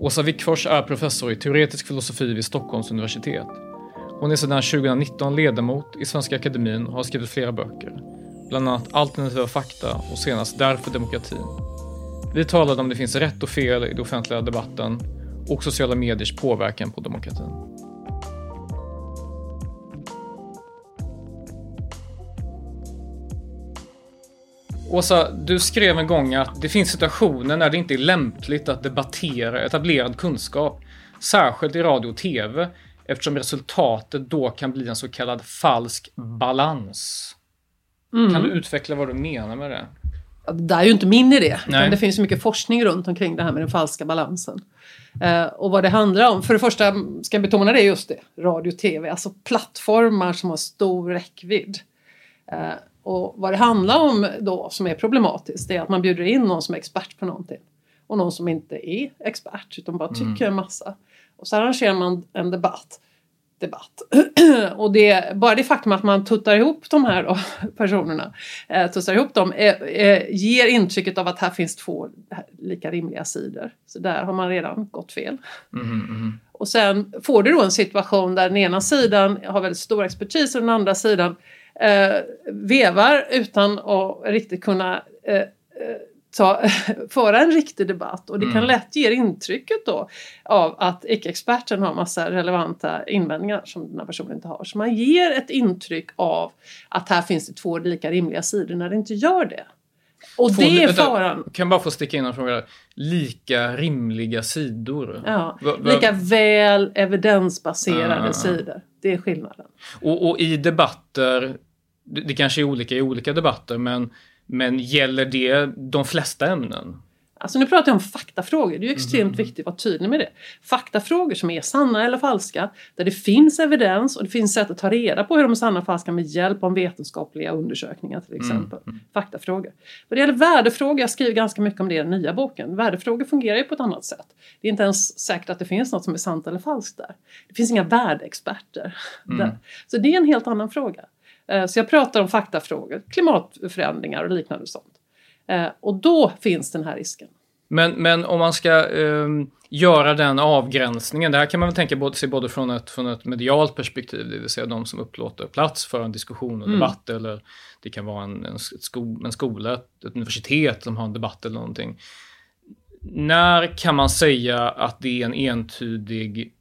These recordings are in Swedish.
Åsa Wickfors är professor i teoretisk filosofi vid Stockholms universitet. Hon är sedan 2019 ledamot i Svenska Akademin och har skrivit flera böcker. Bland annat Alternativa fakta och senast Därför demokratin. Vi talade om det finns rätt och fel i den offentliga debatten och sociala mediers påverkan på demokratin. Åsa, du skrev en gång att det finns situationer när det inte är lämpligt att debattera etablerad kunskap, särskilt i radio och TV, eftersom resultatet då kan bli en så kallad falsk balans. Kan du utveckla vad du menar med det? Ja, det där är ju inte min idé. Det finns mycket forskning runt omkring det här med den falska balansen. Eh, och vad det handlar om, för det första ska jag betona det just det, radio och tv, alltså plattformar som har stor räckvidd. Eh, och vad det handlar om då som är problematiskt är att man bjuder in någon som är expert på någonting. Och någon som inte är expert utan bara tycker en massa. Och så arrangerar man en debatt. debatt. och det, bara det faktum att man tuttar ihop de här då, personerna, eh, tuttar ihop dem, eh, eh, ger intrycket av att här finns två lika rimliga sidor. Så där har man redan gått fel. Och sen får du då en situation där den ena sidan har väldigt stor expertis och den andra sidan eh, vevar utan att riktigt kunna eh, eh, ta, föra en riktig debatt. Och det kan lätt ge intrycket då av att icke-experten har massa relevanta invändningar som den här personen inte har. Så man ger ett intryck av att här finns det två lika rimliga sidor när det inte gör det. Och Två- det är vänta, faran. Kan jag bara få sticka in en fråga? Lika rimliga sidor? Ja, Va- va- lika väl evidensbaserade Ah. sidor. Det är skillnaden. Och, och i debatter, det, det kanske är olika i olika debatter, men, men gäller det de flesta ämnen? Alltså nu pratar jag om faktafrågor. Det är ju extremt viktigt att vara tydlig med det. Faktafrågor som är sanna eller falska, där det finns evidens och det finns sätt att ta reda på hur de är sanna och falska med hjälp av vetenskapliga undersökningar till exempel. Faktafrågor. Vad det gäller värdefrågor, jag skriver ganska mycket om det i den nya boken. Värdefrågor fungerar ju på ett annat sätt. Det är inte ens säkert att det finns något som är sant eller falskt där. Det finns inga värdeexperter där. Så det är en helt annan fråga. Eh, Så jag pratar om faktafrågor, klimatförändringar och liknande sånt. Eh, Och då finns den här risken. Men, men om man ska ehm, göra den avgränsningen, det här kan man väl tänka både, se både från ett, från ett medialt perspektiv, det vill säga de som upplåter plats för en diskussion och debatt, eller det kan vara en, en, sko, en skola, ett universitet som har en debatt eller någonting. När kan man säga att det är en entydig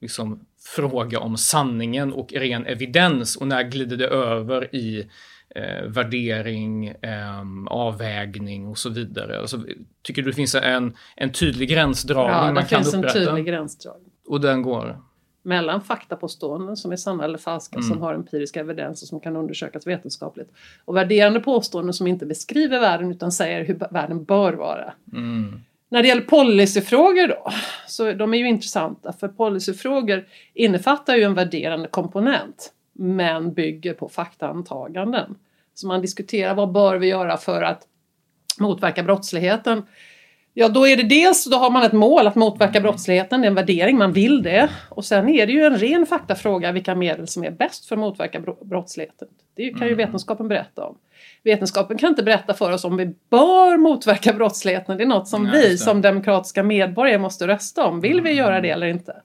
liksom, fråga om sanningen och ren evidens och när glider det över i eh, värdering, eh, avvägning och så vidare? Alltså, tycker du det finns en, en tydlig gränsdragning Ja, man det kan finns en upprätta? tydlig gränsdragning. Och den går? Mellan faktapåståenden som är sanna eller falska Mm. som har empirisk evidens och som kan undersökas vetenskapligt. Och värderande påståenden som inte beskriver världen utan säger hur världen bör vara. Mm. När det gäller policyfrågor då, så de är ju intressanta för policyfrågor innefattar ju en värderande komponent men bygger på faktaantaganden. Så man diskuterar vad bör vi göra för att motverka brottsligheten. Ja, då är det dels, då har man ett mål att motverka brottsligheten, det är en värdering, man vill det. Och sen är det ju en ren faktafråga vilka medel som är bäst för att motverka bro- brottsligheten. Det kan ju vetenskapen berätta om. Vetenskapen kan inte berätta för oss om vi bör motverka brottsligheten. Det är något som Ja, vi som demokratiska medborgare måste rösta om. Vill vi göra det eller inte?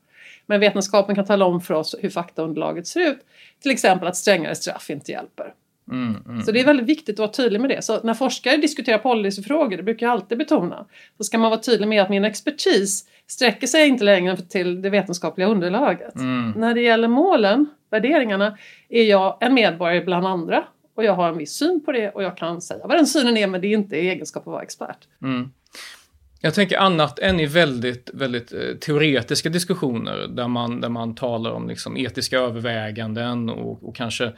Men vetenskapen kan tala om för oss hur faktaunderlaget ser ut. Till exempel att strängare straff inte hjälper. Mm, mm. Så det är väldigt viktigt att vara tydlig med det. Så när forskare diskuterar policyfrågor, det brukar jag alltid betona, så ska man vara tydlig med att min expertis sträcker sig inte längre till det vetenskapliga underlaget. Mm. När det gäller målen, värderingarna, är jag en medborgare bland andra och jag har en viss syn på det och jag kan säga vad den synen är men det är inte egenskap att vara expert. Mm. Jag tänker annat än i väldigt, väldigt eh, teoretiska diskussioner där man, där man talar om liksom etiska överväganden och, och kanske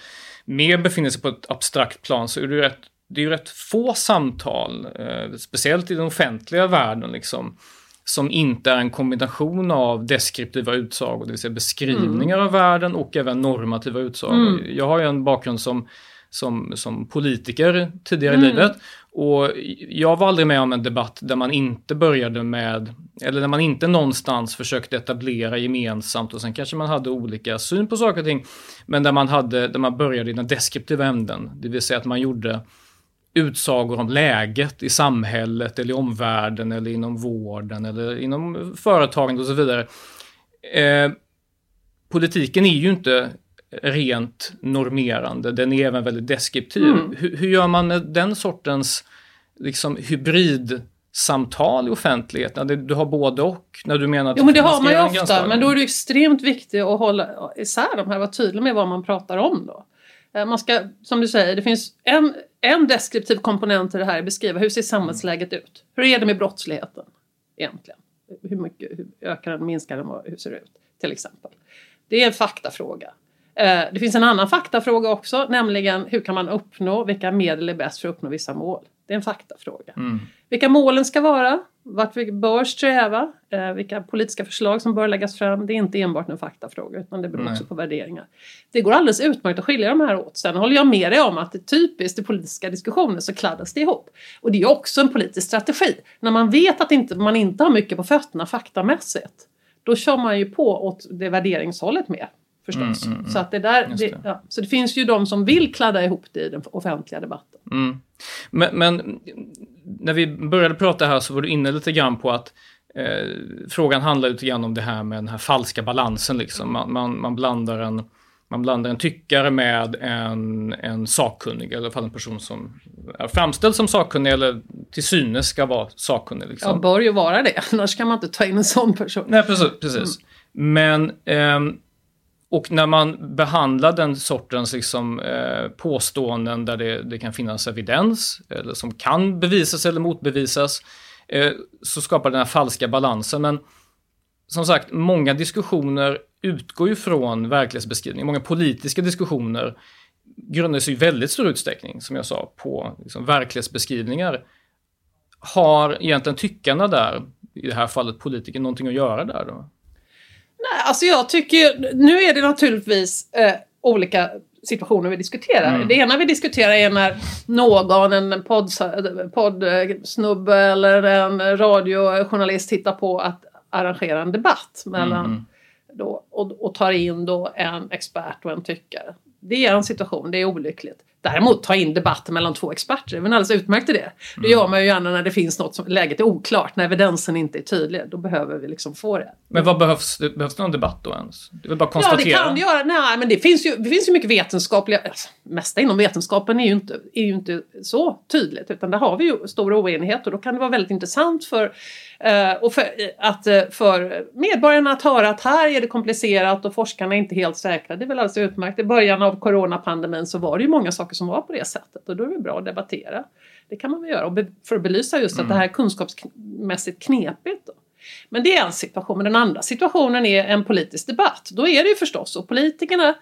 mer befinner sig på ett abstrakt plan så är det ju rätt, det är ju rätt få samtal, eh, speciellt i den offentliga världen, liksom, som inte är en kombination av deskriptiva utsagor, det vill säga beskrivningar av världen och även normativa utsagor. Jag har ju en bakgrund som som, som politiker tidigare i livet. Och jag var aldrig med om en debatt där man inte började med, eller där man inte någonstans försökte etablera gemensamt och sen kanske man hade olika syn på saker och ting. Men där man, hade, där man började i den deskriptiva änden, det vill säga att man gjorde utsagor om läget i samhället eller i omvärlden eller inom vården eller inom företagen och så vidare. Eh, politiken är ju inte rent normerande, den är även väldigt deskriptiv. Mm. Hur, hur gör man med den sortens liksom, hybridsamtal i offentligheten? Du har både och, när du menar att Jo men det har man ju ofta, men då är det extremt viktigt att hålla isär de här, vara tydlig med vad man pratar om då. Eh, Man ska, som du säger, det finns en, en deskriptiv komponent i det här, är beskriva hur ser samhällsläget ut? Hur är det med brottsligheten egentligen? Hur mycket hur ökar den, minskar den, hur ser det ut? Till exempel. Det är en faktafråga. Eh, Det finns en annan faktafråga också, nämligen hur kan man uppnå, vilka medel är bäst för att uppnå vissa mål? Det är en faktafråga. Vilka målen ska vara, vart vi bör sträva, eh, vilka politiska förslag som bör läggas fram. Det är inte enbart en faktafråga utan det beror Nej. också på värderingar. Det går alldeles utmärkt att skilja de här åt. Sen håller jag med dig om att det är typiskt i politiska diskussioner så kladdas det ihop. Och det är också en politisk strategi. När man vet att inte, man inte har mycket på fötterna faktamässigt, då kör man ju på åt det värderingshållet med. Förstås. Mm, mm, mm. Så, att det där, det, det. ja. så det finns ju de som vill kladda ihop det i den offentliga debatten. Mm. Men, men när vi började prata här så var du inne lite grann på att eh, frågan handlar lite grann om det här med den här falska balansen. Liksom. Man, man, man, blandar en, man blandar en tyckare med en, en sakkunnig, eller i alla fall en person som är framställd som sakkunnig eller till synes ska vara sakkunnig. Liksom. Ja, bör ju vara det, annars kan man inte ta in en sån person. Nej, precis. precis. Men, ehm, och när man behandlar den sortens liksom, eh, påståenden där det, det kan finnas evidens, eller som kan bevisas eller motbevisas, eh, så skapar den här falska balansen. Men som sagt, många diskussioner utgår ju från verklighetsbeskrivning. Många politiska diskussioner grundar sig i väldigt stor utsträckning, som jag sa, på liksom, verklighetsbeskrivningar. Har egentligen tyckarna där, i det här fallet politiker, någonting att göra där då? Nej, alltså jag tycker, nu är det naturligtvis eh, olika situationer vi diskuterar. Mm. Det ena vi diskuterar är när någon, en poddsnubbe podd, snubbe eller en radiojournalist hittar på att arrangera en debatt mellan Mm. då, och, och tar in då en expert och en tyckare. Det är en situation, det är olyckligt. Däremot ta in debatter mellan två experter, det är väl alldeles utmärkt i det. Det Mm. gör man ju gärna när det finns något som läget är oklart, när evidensen inte är tydlig. Då behöver vi liksom få det. Men vad behövs? Behövs det någon debatt då ens? Det väl bara att Ja, konstatera? det kan det göra. Nej, men det finns ju, det finns ju mycket vetenskapliga... Alltså, mesta inom vetenskapen är ju, inte, är ju inte så tydligt. Utan där har vi ju stor oenighet och då kan det vara väldigt intressant för, och för, att, eh, för medborgarna att höra att här är det komplicerat och forskarna är inte helt säkra. Det är väl alldeles utmärkt. I början av coronapandemin så var det ju många saker som var på det sättet och då är det bra att debattera. Det kan man väl göra och för att belysa just att det här är kunskapsmässigt knepigt. Då. Men det är en situation. Men den andra situationen är en politisk debatt. Då är det ju förstås och politikerna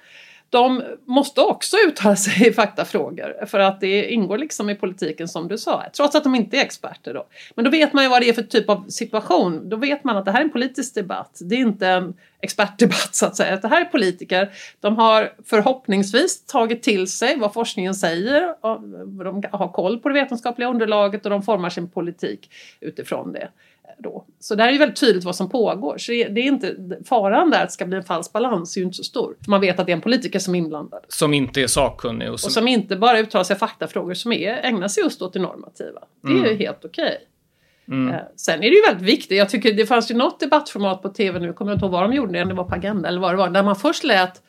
de måste också uttala sig i faktafrågor för att det ingår liksom i politiken som du sa, trots att de inte är experter då. Men då vet man ju vad det är för typ av situation. Då vet man att det här är en politisk debatt. Det är inte en expertdebatt så att säga. Det här är politiker. De har förhoppningsvis tagit till sig vad forskningen säger. och De har koll på det vetenskapliga underlaget och de formar sin politik utifrån det. Då. Så där är ju väldigt tydligt vad som pågår. Så det det är inte, faran där att det ska bli en falsk balans är ju inte så stor. För man vet att det är en politiker som är inblandad. Som inte är sakkunnig och som... Och som inte bara uttalar sig i faktafrågor som är, ägnar sig just åt det normativa. Det är ju helt okej. Mm. Eh, Sen är det ju väldigt viktigt, jag tycker det fanns ju något debattformat på tv nu, kommer jag inte ihåg vad de gjorde, om det var på Agenda eller vad det var, där man först lät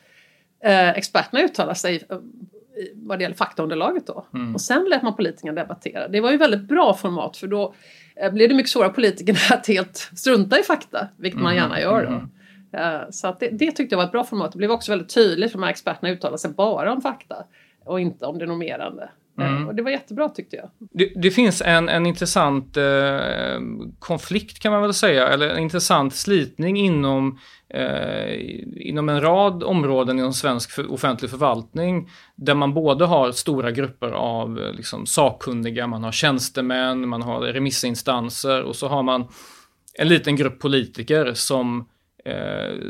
eh, experterna uttala sig eh, vad det gäller faktaunderlaget då. Mm. Och sen lät man politikerna debattera. Det var ju väldigt bra format för då blev det mycket svårare politikerna att helt strunta i fakta, vilket mm. man gärna gör då. Mm. Så att det, det, tyckte jag var ett bra format. Det blev också väldigt tydligt för de här experterna uttalade sig bara om fakta och inte om det normerande. Mm. Och det var jättebra tyckte jag. Det, det finns en, en intressant eh, konflikt kan man väl säga, eller en intressant slitning inom, eh, inom en rad områden inom svensk för, offentlig förvaltning. Där man både har stora grupper av eh, liksom, sakkunniga, man har tjänstemän, man har remissinstanser och så har man en liten grupp politiker som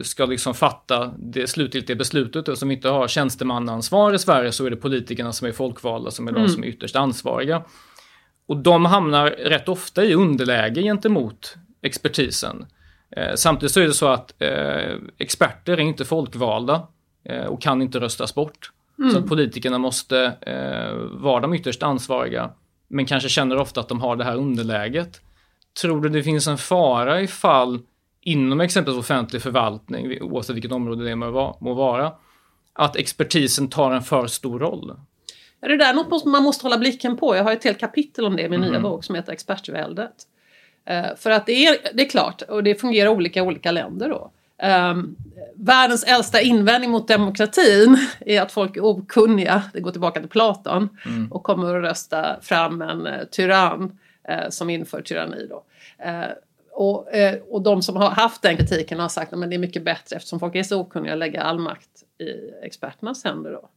ska liksom fatta det slutgiltiga beslutet och som inte har tjänstemannaansvar i Sverige så är det politikerna som är folkvalda som är mm. de som är ytterst ansvariga. Och de hamnar rätt ofta i underläge gentemot expertisen. Eh, samtidigt så är det så att eh, experter är inte folkvalda eh, och kan inte röstas bort. Mm. Så politikerna måste eh, vara de ytterst ansvariga men kanske känner ofta att de har det här underläget. Tror du det finns en fara ifall inom exempelvis offentlig förvaltning, oavsett vilket område det må vara, att expertisen tar en för stor roll? Ja, det där är något man måste hålla blicken på. Jag har ett helt kapitel om det i min mm. nya bok som heter Expertväldet. Uh, för att det är, det är klart, och det fungerar olika i olika länder då. Um, världens äldsta invändning mot demokratin är att folk är okunniga, det går tillbaka till Platon, mm. och kommer att rösta fram en uh, tyrann uh, som inför tyranni. Då. Och, eh, och de som har haft den kritiken har sagt att det är mycket bättre eftersom folk är så okunniga att lägga all makt i experternas händer. Då.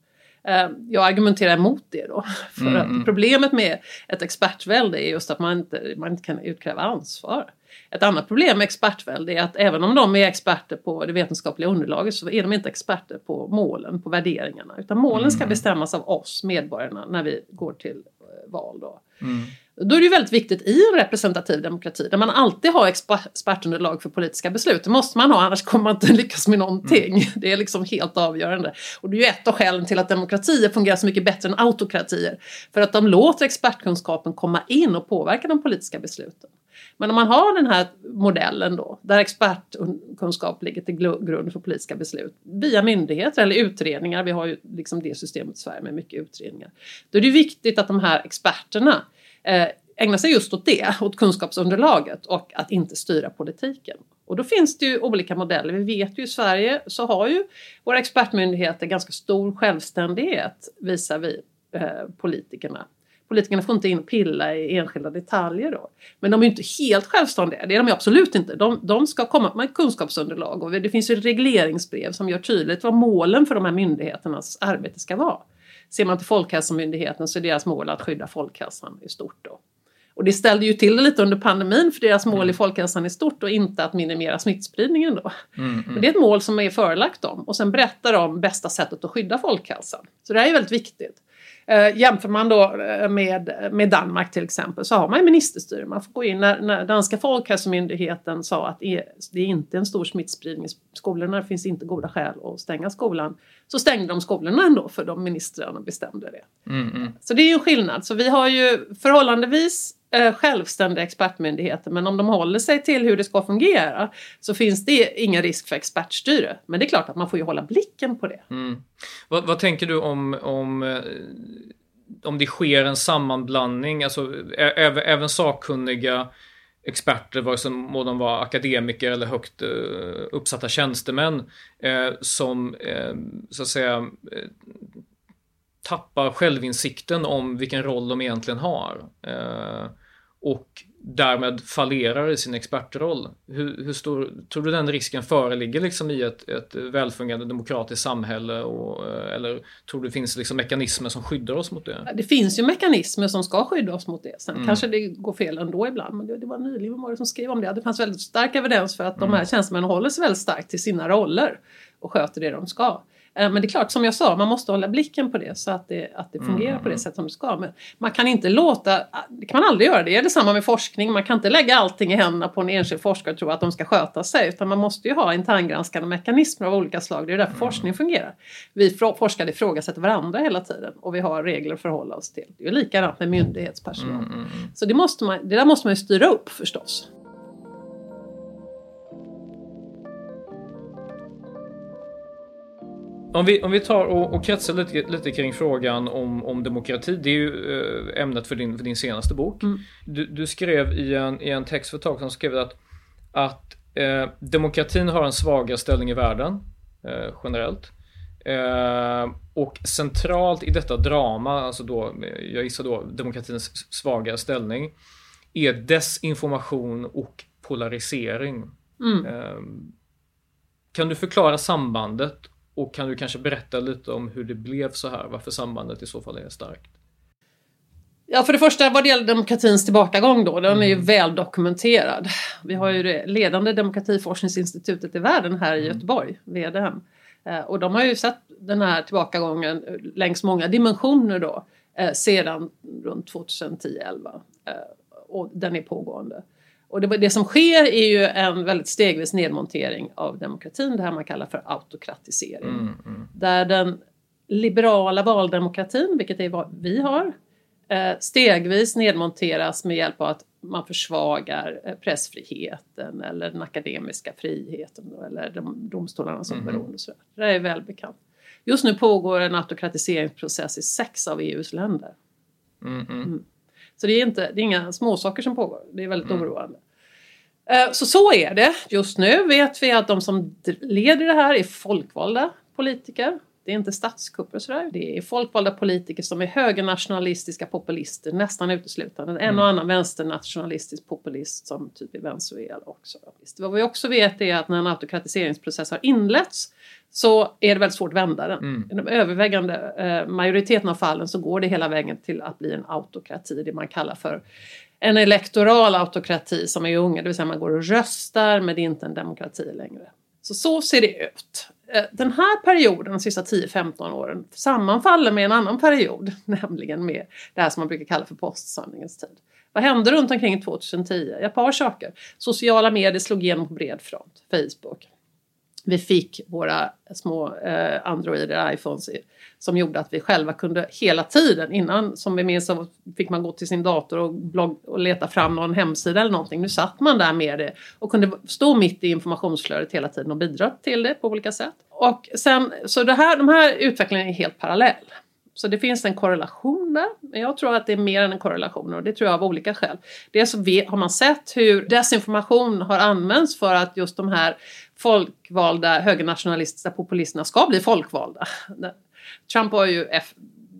Eh, jag argumenterar emot det då. För mm. att mm. problemet med ett expertvälde är just att man inte, man inte kan utkräva ansvar. Ett annat problem med expertvälde är att även om de är experter på det vetenskapliga underlaget så är de inte experter på målen, på värderingarna. Utan målen ska mm. bestämmas av oss medborgarna när vi går till eh, val. Då. Mm. Då är det ju väldigt viktigt i en representativ demokrati där man alltid har expertunderlag för politiska beslut. Det måste man ha annars kommer man inte lyckas med någonting. Mm. Det är liksom helt avgörande. Och det är ju ett av skälen till att demokratier fungerar så mycket bättre än autokratier. För att de låter expertkunskapen komma in och påverka de politiska besluten. Men om man har den här modellen då, där expertkunskap ligger till grund för politiska beslut via myndigheter eller utredningar, vi har ju liksom det systemet i Sverige med mycket utredningar. Då är det viktigt att de här experterna Eh, ägna sig just åt det, åt kunskapsunderlaget och att inte styra politiken. Och då finns det ju olika modeller. Vi vet ju i Sverige så har ju våra expertmyndigheter ganska stor självständighet visavi eh, politikerna. Politikerna får inte in och pilla i enskilda detaljer då. Men de är ju inte helt självständiga, det är de absolut inte. De, de ska komma med kunskapsunderlag och det finns ju regleringsbrev som gör tydligt vad målen för de här myndigheternas arbete ska vara. Ser man till Folkhälsomyndigheten så är deras mål att skydda folkhälsan i stort. Då. Och det ställde ju till det lite under pandemin för deras mål i mm. folkhälsan i stort och inte att minimera smittspridningen då. Mm, mm. Men det är ett mål som är förelagt dem och sen berättar de bästa sättet att skydda folkhälsan. Så det här är väldigt viktigt. Eh, jämför man då eh, med, med Danmark till exempel så har man ju ministerstyre. Man får gå in när, när danska folkhälsomyndigheten sa att det är inte en stor smittspridning i skolorna, det finns inte goda skäl att stänga skolan. Så stängde de skolorna ändå för de ministrarna bestämde det. Mm, mm. Så det är ju en skillnad. Så vi har ju förhållandevis Eh, självständiga expertmyndigheter men om de håller sig till hur det ska fungera så finns det ingen risk för expertstyre. Men det är klart att man får ju hålla blicken på det. Mm. Vad, vad, tänker du om, om, eh, om det sker en sammanblandning, alltså även, även sakkunniga experter, vare sig må de vara akademiker eller högt uh, uppsatta tjänstemän, uh, som uh, så att säga tappar självinsikten om vilken roll de egentligen har och därmed fallerar i sin expertroll. Hur, hur stor tror du den risken föreligger liksom i ett, ett välfungerande demokratiskt samhälle? Och, eh, eller tror du det finns liksom mekanismer som skyddar oss mot det? Det finns ju mekanismer som ska skydda oss mot det. Sen mm. kanske det går fel ändå ibland. Men det, det var nyligen var det som skrev om det. Det fanns väldigt stark evidens för att mm. de här tjänstemännen håller sig väldigt starkt till sina roller och sköter det de ska. Eh, men det är klart, som jag sa, man måste hålla blicken på det så att det, att det fungerar mm. på det sätt som det ska. Men man kan inte låta, det kan man aldrig göra, det är detsamma med forskning. Man kan inte lägga allting i händerna på en enskild forskare och tro att de ska sköta sig. Utan man måste ju ha interngranskande mekanismer av olika slag. Det är därför mm. forskning fungerar. Vi forskare ifrågasätter varandra hela tiden och vi har regler att förhålla oss till. Det är likadant med myndighetspersonal. Mm, mm, mm. Så det, måste man, det där måste man ju styra upp förstås. Om vi, om vi tar och, och kretsar lite, lite kring frågan om, om demokrati. Det är ju eh, ämnet för din, för din senaste bok. Mm. Du, du skrev i en, i en text för ett tag sedan skrev att, att eh, demokratin har en svagare ställning i världen eh, generellt. Eh, och centralt i detta drama, alltså då, jag gissar då demokratins svagare ställning, är desinformation och polarisering. Mm. Eh, kan du förklara sambandet och kan du kanske berätta lite om hur det blev så här, varför sambandet i så fall är starkt? Ja, för det första vad det gäller demokratins tillbakagång då, den är ju väl dokumenterad. Vi har ju det ledande demokratiforskningsinstitutet i världen här i Göteborg, VDM. Eh, Och de har ju sett den här tillbakagången längs många dimensioner då eh, sedan runt 2010-11. Eh, Och den är pågående. Och det, det som sker är ju en väldigt stegvis nedmontering av demokratin, det här man kallar för autokratisering. Mm, mm. Där den liberala valdemokratin, vilket är vad vi har, eh, stegvis nedmonteras med hjälp av att man försvagar eh, pressfriheten eller den akademiska friheten eller de, domstolarnas oberoende. sådär. Det är välbekant. Just nu pågår en autokratiseringsprocess i sex av EUs länder. Mm, mm. Så det är, inte, det är inga småsaker som pågår. Det är väldigt oroande. Eh, Så så är det. Just nu vet vi att de som leder det här är folkvalda politiker. Det är inte statskupper och sådär. Det är folkvalda politiker som är högernationalistiska populister nästan uteslutande. En och annan vänsternationalistisk populist som typ i Venezuela också. Vad vi också vet är att när en autokratiseringsprocess har inletts så är det väldigt svårt att vända den. I den övervägande eh, majoriteten av fallen så går det hela vägen till att bli en autokrati, det man kallar för en elektoral autokrati som är i Ungern, det vill säga man går och röstar men det är inte en demokrati längre. Så så ser det ut. Eh, den här perioden, de sista 10-15 åren, sammanfaller med en annan period, nämligen med det här som man brukar kalla för postsanningens tid. Vad hände runt omkring 2010? Ja, Ett par saker. Sociala medier slog igenom på bred front. Facebook. Vi fick våra små eh, Androider, iPhones som gjorde att vi själva kunde hela tiden innan, som vi minns, så fick man gå till sin dator och, blogg, och leta fram någon hemsida eller någonting. Nu satt man där med det och kunde stå mitt i informationsflödet hela tiden och bidra till det på olika sätt. Och sen, så det här, de här utvecklingen är helt parallell. Så det finns en korrelation där. Men jag tror att det är mer än en korrelation och det tror jag av olika skäl. Dels har man sett hur desinformation har använts för att just de här folkvalda högernationalistiska populisterna ska bli folkvalda. Trump har ju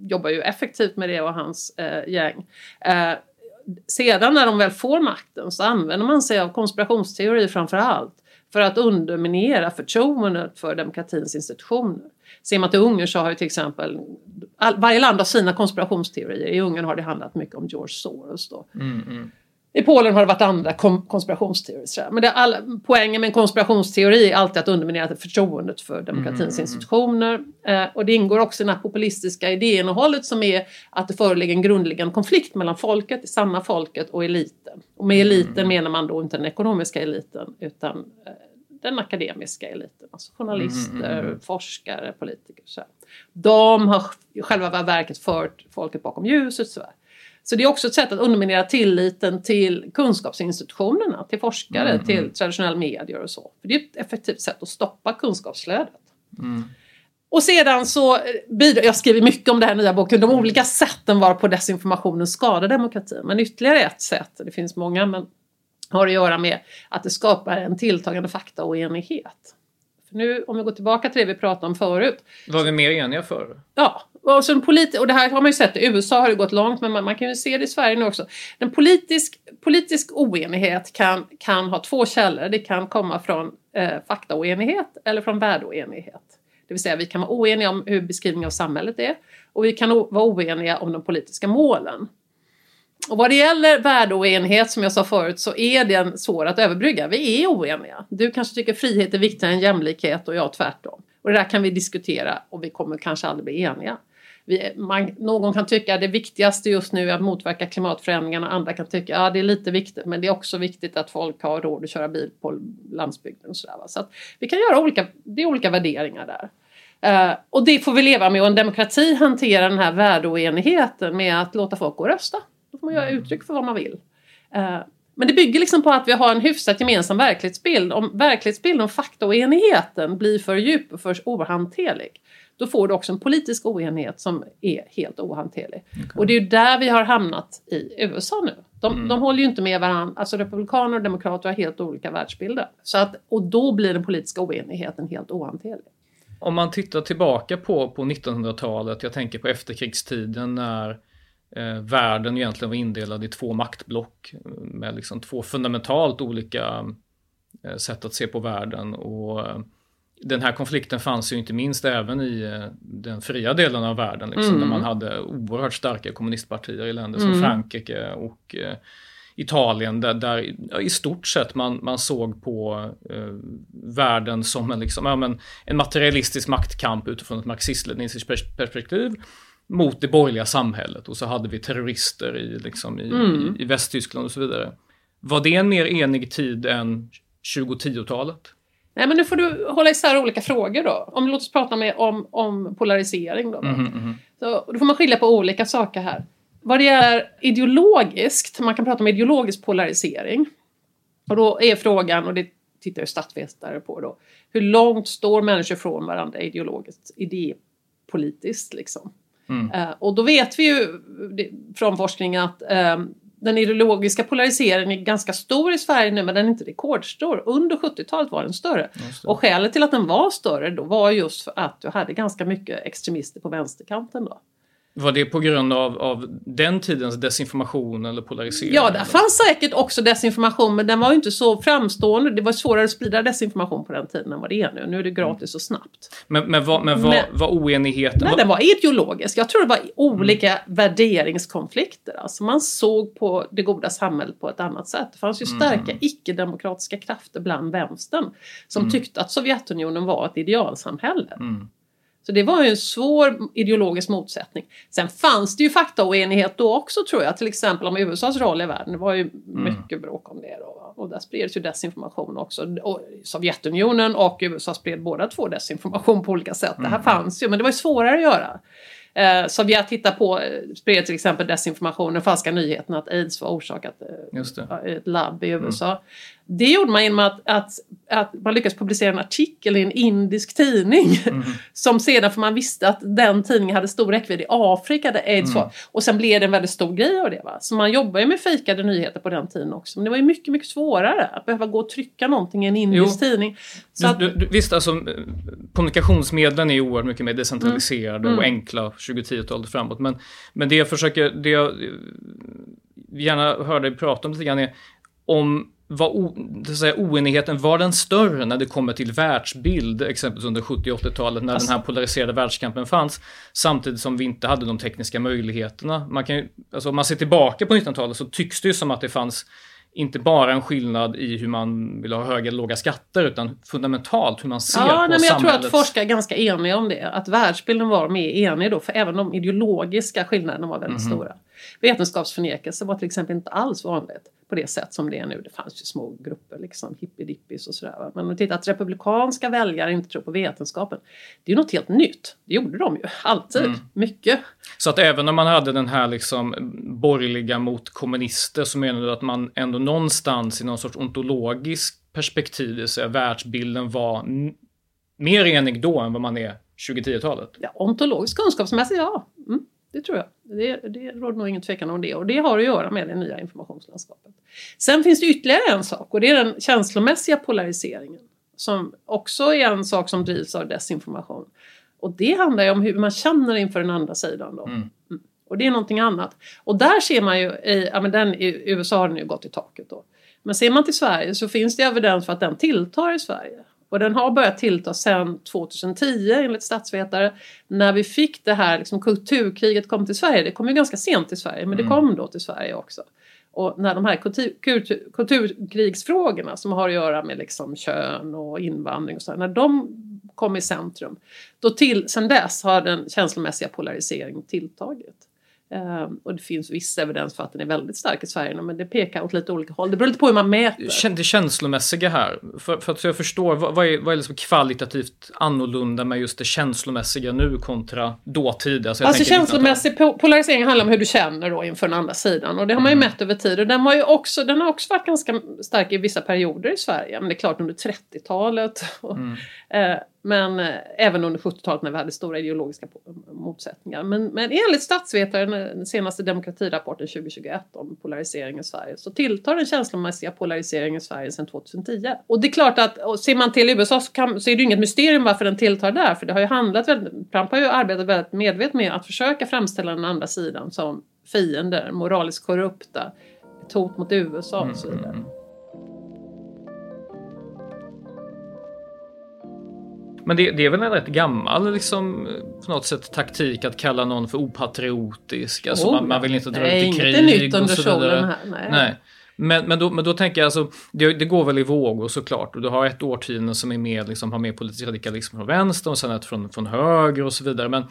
jobbar ju effektivt med det och hans eh, gäng. Eh, sedan när de väl får makten så använder man sig av konspirationsteori framför allt för att underminera förtroendet för demokratins institutioner. Ser man till Ungern så har ju till exempel all, varje land har sina konspirationsteorier. I Ungern har det handlat mycket om George Soros då. Mm, mm. I Polen har det varit andra konspirationsteorier. Men det all, poängen med en konspirationsteori är alltid att underminera förtroendet för demokratins institutioner. Eh, och det ingår också i det här populistiska idéinnehållet som är att det föreligger en grundläggande konflikt mellan folket, det sanna folket och eliten. Och med eliten menar man då inte den ekonomiska eliten utan eh, den akademiska eliten. Alltså journalister, forskare, politiker. Så här. De har i själva verket fört folket bakom ljuset. Så, här. Så det är också ett sätt att underminera tilliten till kunskapsinstitutionerna, till forskare, till traditionella medier och så. För det är ett effektivt sätt att stoppa kunskapsflödet. Och sedan så bidrar, jag skriver mycket om det här nya boken, de olika sätten varpå desinformationen skadar demokratin. Men ytterligare ett sätt, det finns många, men har att göra med att det skapar en tilltagande faktaoenighet. För nu, om vi går tillbaka till det vi pratade om förut, Var vi mer eniga förr? Ja, och, så politi- och det här har man ju sett i USA har det gått långt men man, man kan ju se det i Sverige nu också. Den politisk, politisk oenighet kan, kan ha två källor. Det kan komma från eh, faktaoenighet eller från värdeoenighet. Det vill säga vi kan vara oeniga om hur beskrivningen av samhället är och vi kan o- vara oeniga om de politiska målen. Och vad det gäller värdeoenighet som jag sa förut så är den svår att överbrygga. Vi är oeniga. Du kanske tycker frihet är viktigare än jämlikhet och jag tvärtom. Och det där kan vi diskutera och vi kommer kanske aldrig bli eniga. Vi, man, någon kan tycka att det viktigaste just nu är att motverka klimatförändringarna. Andra kan tycka att ja, det är lite viktigt men det är också viktigt att folk har råd att köra bil på landsbygden. Och sådär, va? Så vi kan göra olika, det är olika värderingar där. Eh, och det får vi leva med och en demokrati hanterar den här värdeoenigheten med att låta folk gå och rösta. Då får man göra uttryck för vad man vill. Eh, men det bygger liksom på att vi har en hyfsat gemensam verklighetsbild. Om verklighetsbilden och faktaoenigheten blir för djup och för ohanterlig då får du också en politisk oenighet som är helt ohanterlig. Och det är ju där vi har hamnat i USA nu. De, de håller ju inte med varandra, alltså republikaner och demokrater har helt olika världsbilder. Så att, och då blir den politiska oenigheten helt ohanterlig. Om man tittar tillbaka på, på 1900-talet, jag tänker på efterkrigstiden när eh, världen egentligen var indelad i två maktblock med liksom två fundamentalt olika eh, sätt att se på världen. Och eh, den här konflikten fanns ju inte minst även i eh, den fria delen av världen, liksom, där man hade oerhört starka kommunistpartier i länder som Frankrike och eh, Italien där, där ja, i stort sett man, man såg på eh, världen som en, liksom, ja, men, en materialistisk maktkamp utifrån ett marxist-leninistiskt pers- perspektiv mot det borgerliga samhället och så hade vi terrorister i, liksom, i, i, i Västtyskland och så vidare. Var det en mer enig tid än 2010-talet? Nej men nu får du hålla isär olika frågor då. Om låt oss prata med, om, om polarisering då. då. Mhm, Så, då får man skilja på olika saker här. Vad det är ideologiskt, man kan prata om ideologisk polarisering. Och då är frågan, och det tittar ju statsvetare på då, hur långt står människor från varandra ideologiskt, idépolitiskt liksom. Eh, och då vet vi ju det, från forskning att eh, den ideologiska polariseringen är ganska stor i Sverige nu men den är inte rekordstor. Under 70-talet var den större. Och skälet till att den var större då var just för att du hade ganska mycket extremister på vänsterkanten då. Var det på grund av, av den tidens desinformation eller polarisering? Ja, där fanns säkert också desinformation men den var ju inte så framstående. Det var svårare att sprida desinformation på den tiden än vad det är nu. Nu är det gratis och snabbt. Men, men, vad, men vad, Men- vad oenigheten... Nej, vad- den var ideologisk. Jag tror det var olika värderingskonflikter. Alltså man såg på det goda samhället på ett annat sätt. Det fanns ju starka icke-demokratiska krafter bland vänstern som tyckte att Sovjetunionen var ett idealsamhälle. Så det var ju en svår ideologisk motsättning. Sen fanns det ju faktaoenighet då också tror jag, till exempel om USAs roll i världen. Det var ju mycket bråk om det då. Och där spreds ju desinformation också. Och Sovjetunionen och USA spred båda två desinformation på olika sätt. Det här fanns ju, men det var ju svårare att göra. Eh, Sovjet hittade på, spred till exempel desinformation, den falska nyheten att aids var orsakat eh, i ett labb i USA. Det gjorde man genom att, att, att man lyckades publicera en artikel i en indisk tidning. Som sedan, för man visste att den tidningen hade stor räckvidd i Afrika där aids var. Och sen blev det en väldigt stor grej av det. Va? Så man jobbar ju med fejkade nyheter på den tiden också. Men det var ju mycket, mycket svårare att behöva gå och trycka någonting i en indisk Jo. tidning. Så att, Du, du, du, visst, alltså, kommunikationsmedlen är ju oerhört mycket mer decentraliserade Mm. och enkla 2010-talet framåt. Men, men det jag försöker, det jag gärna hör dig prata om lite grann är om var o, säga, oenigheten, var den större när det kommer till världsbild, exempelvis under 70 och 80-talet när Alltså- den här polariserade världskampen fanns, samtidigt som vi inte hade de tekniska möjligheterna. Man kan ju, alltså om man ser tillbaka på 1900-talet så tycks det ju som att det fanns inte bara en skillnad i hur man vill ha höga eller låga skatter, utan fundamentalt hur man ser Ja, på nej, men jag tror att forskare är ganska eniga om det. Att världsbilden var mer enig då, för även de ideologiska skillnaderna var väldigt stora. Vetenskapsförnekelse var till exempel inte alls vanligt på det sätt som det är nu. Det fanns ju små grupper, liksom hippiedippis och sådär. va. Men att titta att republikanska väljare inte tror på vetenskapen, det är ju något helt nytt. Det gjorde de ju, alltid. Mm. Mycket. Så att även om man hade den här liksom borgerliga mot kommunister så menar du att man ändå någonstans i någon sorts ontologisk perspektiv, det vill säga världsbilden var mer enig då än vad man är 2010-talet? Ja, ontologiskt kunskapsmässigt, ja. Mm, det tror jag. Det, det råder nog ingen tvekan om det. Och det har att göra med det nya informationslandskapet. Sen finns det ytterligare en sak och det är den känslomässiga polariseringen. Som också är en sak som drivs av desinformation. Och det handlar ju om hur man känner inför den andra sidan. Då. Mm. Och det är någonting annat. Och där ser man ju, i, ja, men den, i USA har den ju gått i taket då. Men ser man till Sverige så finns det evidens för att den tilltar i Sverige. Och den har börjat tillta sedan 2010 enligt statsvetare. När vi fick det här liksom, kulturkriget kom till Sverige. Det kom ju ganska sent till Sverige men det kom då till Sverige också. Och när de här kultur, kultur, kulturkrigsfrågorna som har att göra med liksom kön och invandring och så, när de kom i centrum. Då till, sen dess har den känslomässiga polariseringen tilltagit. Ehm, och det finns viss evidens för att den är väldigt stark i Sverige men det pekar åt lite olika håll. Det beror lite på hur man mäter. Det känslomässiga här, för, för att jag förstår, vad, vad är, vad är liksom kvalitativt annorlunda med just det känslomässiga nu kontra dåtid? Alltså, Alltså tänker 1900-talet. känslomässig po- polarisering handlar om hur du känner då inför den andra sidan och det har man ju mätt över tid och den, har ju också, den har också varit ganska stark i vissa perioder i Sverige. Men det är klart under 30-talet och, eh, men eh, även under 70-talet när vi hade stora ideologiska motsättningar. Men, men enligt statsvetaren, den senaste demokratirapporten 2021 om polarisering i Sverige, så tilltar den känslomässiga polariseringen i Sverige sedan 2010. Och det är klart att ser man till USA så, kan, så är det ju inget mysterium varför den tilltar där, för det har ju handlat väldigt, Trump har ju arbetat väldigt medvetet med att försöka framställa den andra sidan som fiender, moraliskt korrupta, ett hot mot USA och så vidare. Men det, det, är väl en rätt gammal liksom, på något sätt taktik att kalla någon för opatriotisk. Alltså, oh, man, man, vill inte dra nej, ut i krig. Inte nytt under solen här. Nej. nej. Men, men, då, men då tänker jag alltså, det, det, går väl i vågor såklart. Och du har ett årtionde som är mer, liksom, har mer politisk radikalism från vänster och sen ett från, från höger och så vidare. Men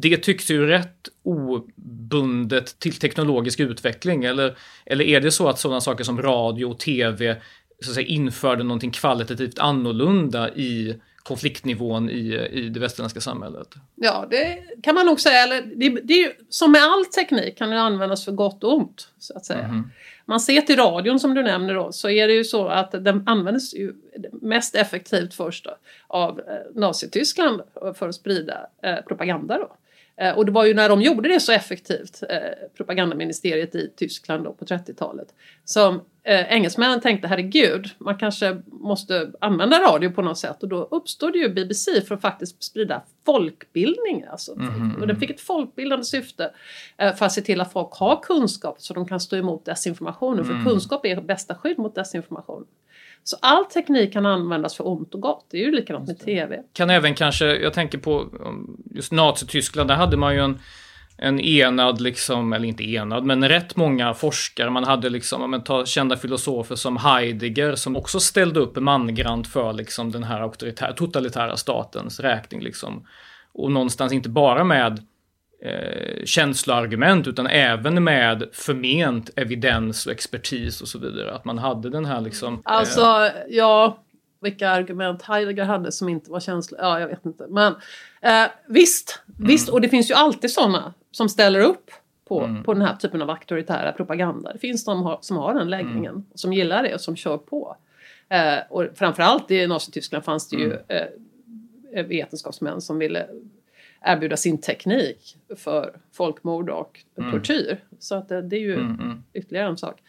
det tycks ju rätt obundet till teknologisk utveckling. Eller, eller är det så att sådana saker som radio och tv så att säga, införde någonting kvalitativt annorlunda i konfliktnivån i, i det västerländska samhället. Ja, det kan man nog säga. Eller det, det som med all teknik kan den användas för gott och ont. Så att säga. Mm. Man ser till radion som du nämner då, så är det ju så att den användes ju mest effektivt först då, av eh, Nazityskland för att sprida eh, propaganda. Då. Eh, och det var ju när de gjorde det så effektivt, eh, propagandaministeriet i Tyskland då på 30-talet, som eh, engelsmännen tänkte herregud, man kanske måste använda radio på något sätt och då uppstod ju BBC för att faktiskt sprida folkbildning. Alltså. Mm. Och den fick ett folkbildande syfte eh, för att se till att folk har kunskap så de kan stå emot desinformationen. Mm. För kunskap är bästa skydd mot desinformation. Så all teknik kan användas för ont och gott. Det är ju likadant med TV. Kan även kanske, jag tänker på just Nazityskland, där hade man ju en en enad, liksom, eller inte enad, men rätt många forskare. Man hade liksom, men ta kända filosofer som Heidegger som också ställde upp mangrant för liksom den här auktoritära, totalitära statens räkning. Liksom. Och någonstans inte bara med eh, känsloargument utan även med förment evidens och expertis och så vidare. Att man hade den här liksom... Eh... Alltså, ja, vilka argument Heidegger hade som inte var känslo... Ja, jag vet inte. Men eh, visst, mm. visst, och det finns ju alltid sådana som ställer upp på, mm. på den här typen av auktoritära propaganda. Det finns de som har den läggningen, mm. som gillar det och som kör på. Eh, och framförallt i Nazityskland fanns det ju mm. eh, vetenskapsmän som ville erbjuda sin teknik för folkmord och mm. tortyr. Så att det, det är ju mm, ytterligare en sak.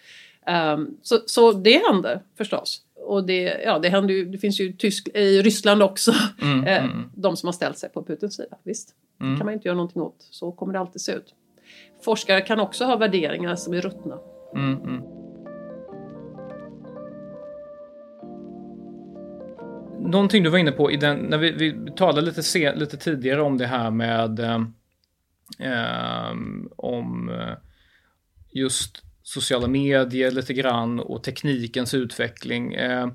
Um, så, så det hände förstås. Och det, ja, det, händer ju, det finns ju Tysk, i Ryssland också, mm, eh, mm. de som har ställt sig på Putins sida. Visst, mm. det kan man inte göra någonting åt. Så kommer det alltid se ut. Forskare kan också ha värderingar som är ruttna. Mm, mm. Någonting du var inne på i den, när vi, vi talade lite, se, lite tidigare om det här med eh, eh om eh, just sociala medier lite grann och teknikens utveckling. Eh,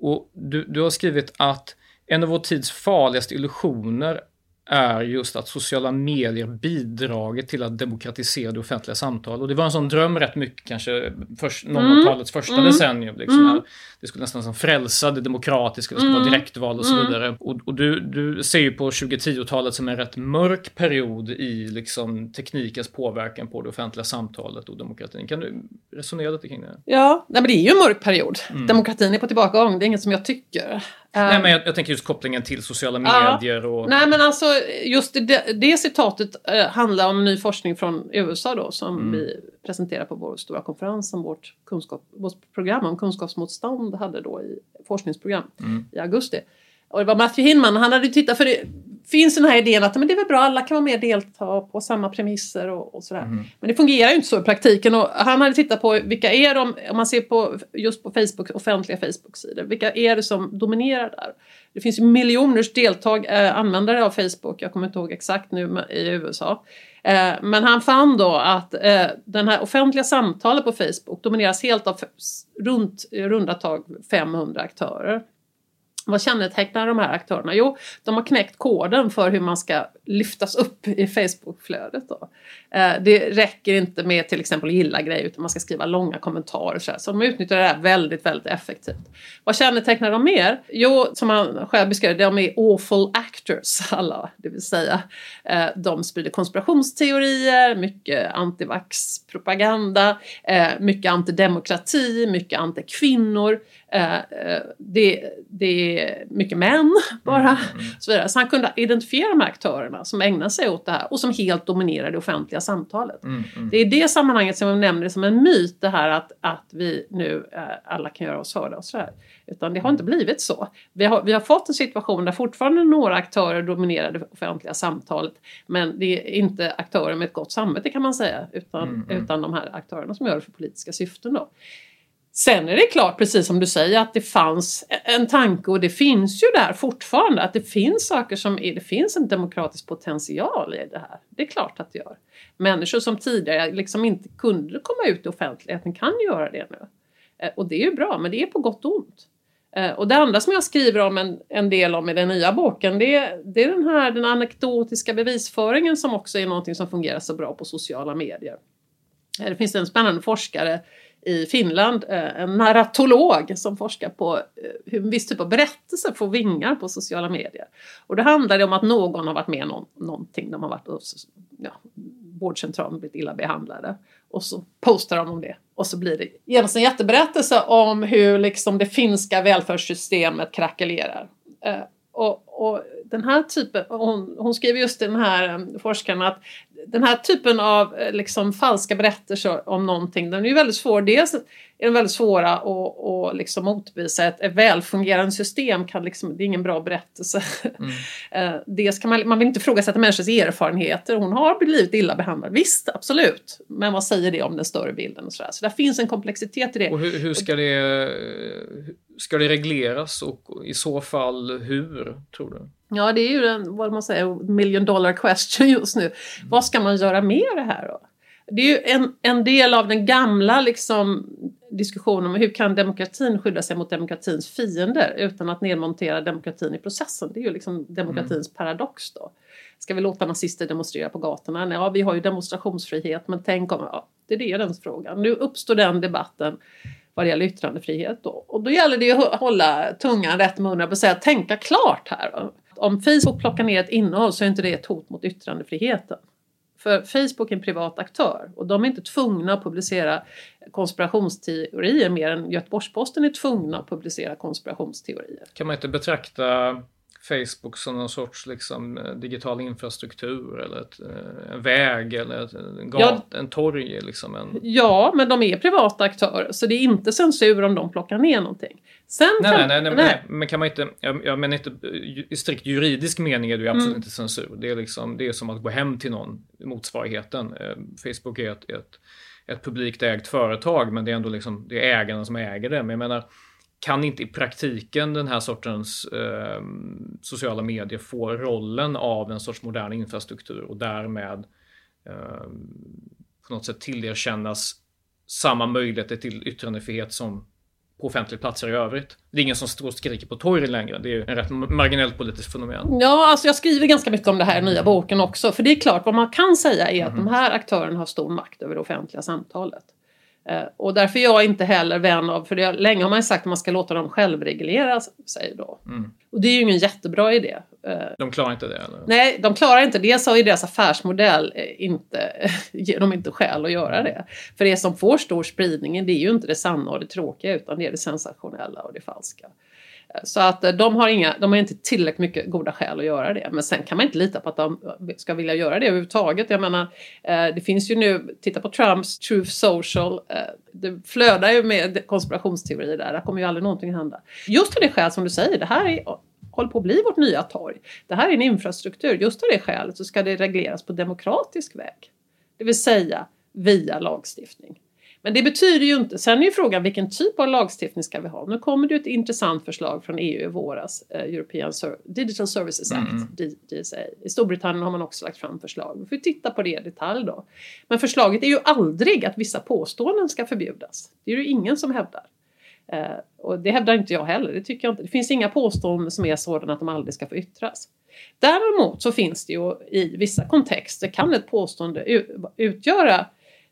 och du, du har skrivit att en av vår tids farligaste illusioner är just att sociala medier bidragit till att demokratisera det offentliga samtalet. Och det var en sån dröm rätt mycket kanske först, 00-talets mm. första mm. decennium. Liksom, mm. Det skulle nästan som frälsa det demokratiska, det skulle mm. vara direktval och så mm. vidare. Och, och, du, du ser ju på 2010-talet som en rätt mörk period i liksom, teknikens påverkan på det offentliga samtalet och demokratin. Kan du resonera lite kring det? Ja, nej, men det är ju en mörk period. Mm. Demokratin är på tillbakagång, det är inget som jag tycker. Nej, men jag, jag, tänker just kopplingen till sociala medier ja, och... Nej, men alltså just det, det citatet eh, handlar om ny forskning från USA då som mm. vi presenterade på vår stora konferens som vårt, kunskap, vårt program om kunskapsmotstånd hade då i forskningsprogram mm. i augusti. Och det var Matthew Hinman, han hade tittat för det finns den här idén att men det är väl bra, alla kan vara med och delta på samma premisser och, och sådär. Mm. Men det fungerar ju inte så i praktiken och han hade tittat på vilka är de, om man ser på just på Facebook, offentliga Facebook-sidor, vilka är det som dominerar där? Det finns ju miljoners deltag, eh, användare av Facebook, jag kommer inte ihåg exakt nu i USA. Eh, men han fann då att eh, den här offentliga samtalet på Facebook domineras helt av runt, runda tag 500 aktörer. Vad kännetecknar de här aktörerna? Jo, de har knäckt koden för hur man ska lyftas upp i Facebookflödet. Då. Eh, det räcker inte med till exempel att gilla grejer utan man ska skriva långa kommentarer. Så, så de utnyttjar det här väldigt, väldigt effektivt. Vad kännetecknar de mer? Jo, som han själv beskrev de är awful actors alla. Det vill säga, eh, de sprider konspirationsteorier, mycket antivax-propaganda, eh, mycket antidemokrati, mycket antikvinnor Det, det, det är mycket män bara. Mm, Så, vidare. så han kunde identifiera de här aktörerna som ägnar sig åt det här och som helt dominerar det offentliga samtalet. Mm, mm. Det är i det sammanhanget som jag nämner det som en myt det här att, att vi nu eh, alla kan göra oss hörda och sådär. Utan det har inte blivit så. Vi har, vi har fått en situation där fortfarande några aktörer dominerar det offentliga samtalet. Men det är inte aktörer med ett gott samvete kan man säga. Utan, Mm, mm. utan de här aktörerna som gör det för politiska syften. Då. Sen är det klart, precis som du säger, att det fanns en tanke och det finns ju där fortfarande att det finns saker som är, det finns en demokratisk potential i det här. Det är klart att det gör. Människor som tidigare liksom inte kunde komma ut i offentligheten kan göra det nu. Eh, och det är ju bra, men det är på gott och ont. Eh, och det andra som jag skriver om en, en del om i den nya boken det, är- det är den här den anekdotiska bevisföringen som också är någonting som fungerar så bra på sociala medier. Det finns en spännande forskare i Finland, eh, en narratolog som forskar på eh, hur en viss typ av berättelser får vingar på sociala medier. Och det handlar om att någon har varit med om någonting, de har varit hos ja, vårdcentralen och blivit illa behandlade. Och så postar de om det. Och så blir det genast en jätteberättelse om hur liksom det finska välfärdssystemet krackelerar. Eh, och, och den här typen, hon, hon skriver just den här eh, forskaren att den här typen av eh, liksom, falska berättelser om någonting, den är ju väldigt svår. Dels är den väldigt svåra att och liksom motbevisa. Ett, ett välfungerande system kan liksom, det är ingen bra berättelse. Eh, Dels kan man, man vill inte ifrågasätta människors erfarenheter. Hon har blivit illa behandlad. Visst, absolut. Men vad säger det om den större bilden? Och så, där. så där finns en komplexitet i det. Och hur, hur ska det ska det regleras och i så fall hur, tror du? Ja, det är ju den, vad man säger, million dollar question just nu. Vad ska man göra med det här då? Det är ju en, en del av den gamla liksom, diskussionen om hur kan demokratin skydda sig mot demokratins fiender utan att nedmontera demokratin i processen. Det är ju liksom demokratins paradox då. Ska vi låta nazister demonstrera på gatorna? Nej, ja, vi har ju demonstrationsfrihet, men tänk om... Ja, det är den frågan. Nu uppstår den debatten vad det gäller yttrandefrihet då. Och då gäller det ju att hålla tungan rätt i munnen och säga tänka klart här. va. Om Facebook plockar ner ett innehåll så är inte det ett hot mot yttrandefriheten. För Facebook är en privat aktör och de är inte tvungna att publicera konspirationsteorier mer än Göteborgs-Posten är tvungna att publicera konspirationsteorier. Kan man inte betrakta Facebook som någon sorts liksom, eh, digital infrastruktur eller ett, eh, en väg eller ett, en, gat, en torg? Liksom, en... Ja, men de är privata aktörer så det är inte censur om de plockar ner någonting. Sen Nej, kan, nej, nej, nej, nej, men kan man inte, jag, jag menar inte i strikt juridisk mening är det ju absolut Mm. inte censur. Det är, liksom, det är som att gå hem till någon, motsvarigheten. Eh, Facebook är ett, ett, ett publikt ägt företag men det är ändå liksom, det är ägarna som äger det. Men jag menar, kan inte i praktiken den här sortens eh, sociala medier få rollen av en sorts modern infrastruktur och därmed eh, på något sätt tillerkännas samma möjligheter till yttrandefrihet som på offentliga platser i övrigt. Det är ingen som står och skriker på torgen längre. Det är en rätt marginellt politiskt fenomen. Ja, alltså jag skriver ganska mycket om det här i nya boken också. För det är klart, vad man kan säga är att Mhm. de här aktörerna har stor makt över det offentliga samtalet. Eh, och därför är jag inte heller vän av, för det, länge har man ju sagt att man ska låta dem självreglera sig då. Mm. Och det är ju ingen jättebra idé. Eh, De klarar inte det eller? Nej, de klarar inte det. Så är deras affärsmodell eh, inte, ger dem inte skäl att göra det. För det som får stor spridning det är ju inte det sanna och det tråkiga utan det är det sensationella och det falska. Så att eh, de har, inga, de har inte tillräckligt mycket goda skäl att göra det. Men sen kan man inte lita på att de eh, ska vilja göra det överhuvudtaget. Jag menar, eh, det finns ju nu, titta på Trumps Truth Social. Det flödar ju med konspirationsteorier där. Där kommer ju aldrig någonting hända. Just av det skäl som du säger, det här är håller på att bli vårt nya torg. Det här är en infrastruktur. Just av det skälet så ska det regleras på demokratisk väg. Det vill säga via lagstiftning. Men det betyder ju inte, sen är ju frågan vilken typ av lagstiftning ska vi ha? Nu kommer det ju ett intressant förslag från EU i våras, eh, European Digital Services Act, Mm. DSA. I Storbritannien har man också lagt fram förslag. Vi får titta på det i detalj då. Men förslaget är ju aldrig att vissa påståenden ska förbjudas. Det är ju ingen som hävdar. Eh, och det hävdar inte jag heller. Det tycker jag inte. Det finns inga påståenden som är sådana att de aldrig ska få yttras. Däremot så finns det ju i vissa kontexter kan ett påstående utgöra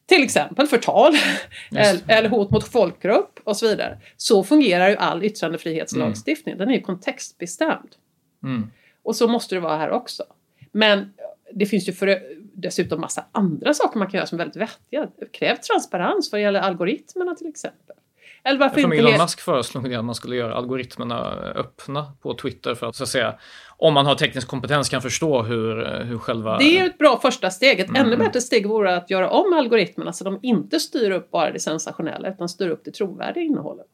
till exempel förtal eller, eller hot mot folkgrupp och så vidare. Så fungerar ju all yttrandefrihetslagstiftning. Den är ju kontextbestämd. Mm. Och så måste det vara här också. Men det finns ju för, dessutom massa andra saker man kan göra som är väldigt vettiga. Kräv transparens vad gäller algoritmerna till exempel. Eller varför Eftersom inte... Elon Musk föreslog det att man skulle göra algoritmerna öppna på Twitter för att så att säga, om man har teknisk kompetens kan förstå hur, hur själva... Det är ett bra första steg. Ett Mm. ännu bättre steg vore att göra om algoritmerna så de inte styr upp bara det sensationella utan styr upp det trovärdiga innehållet.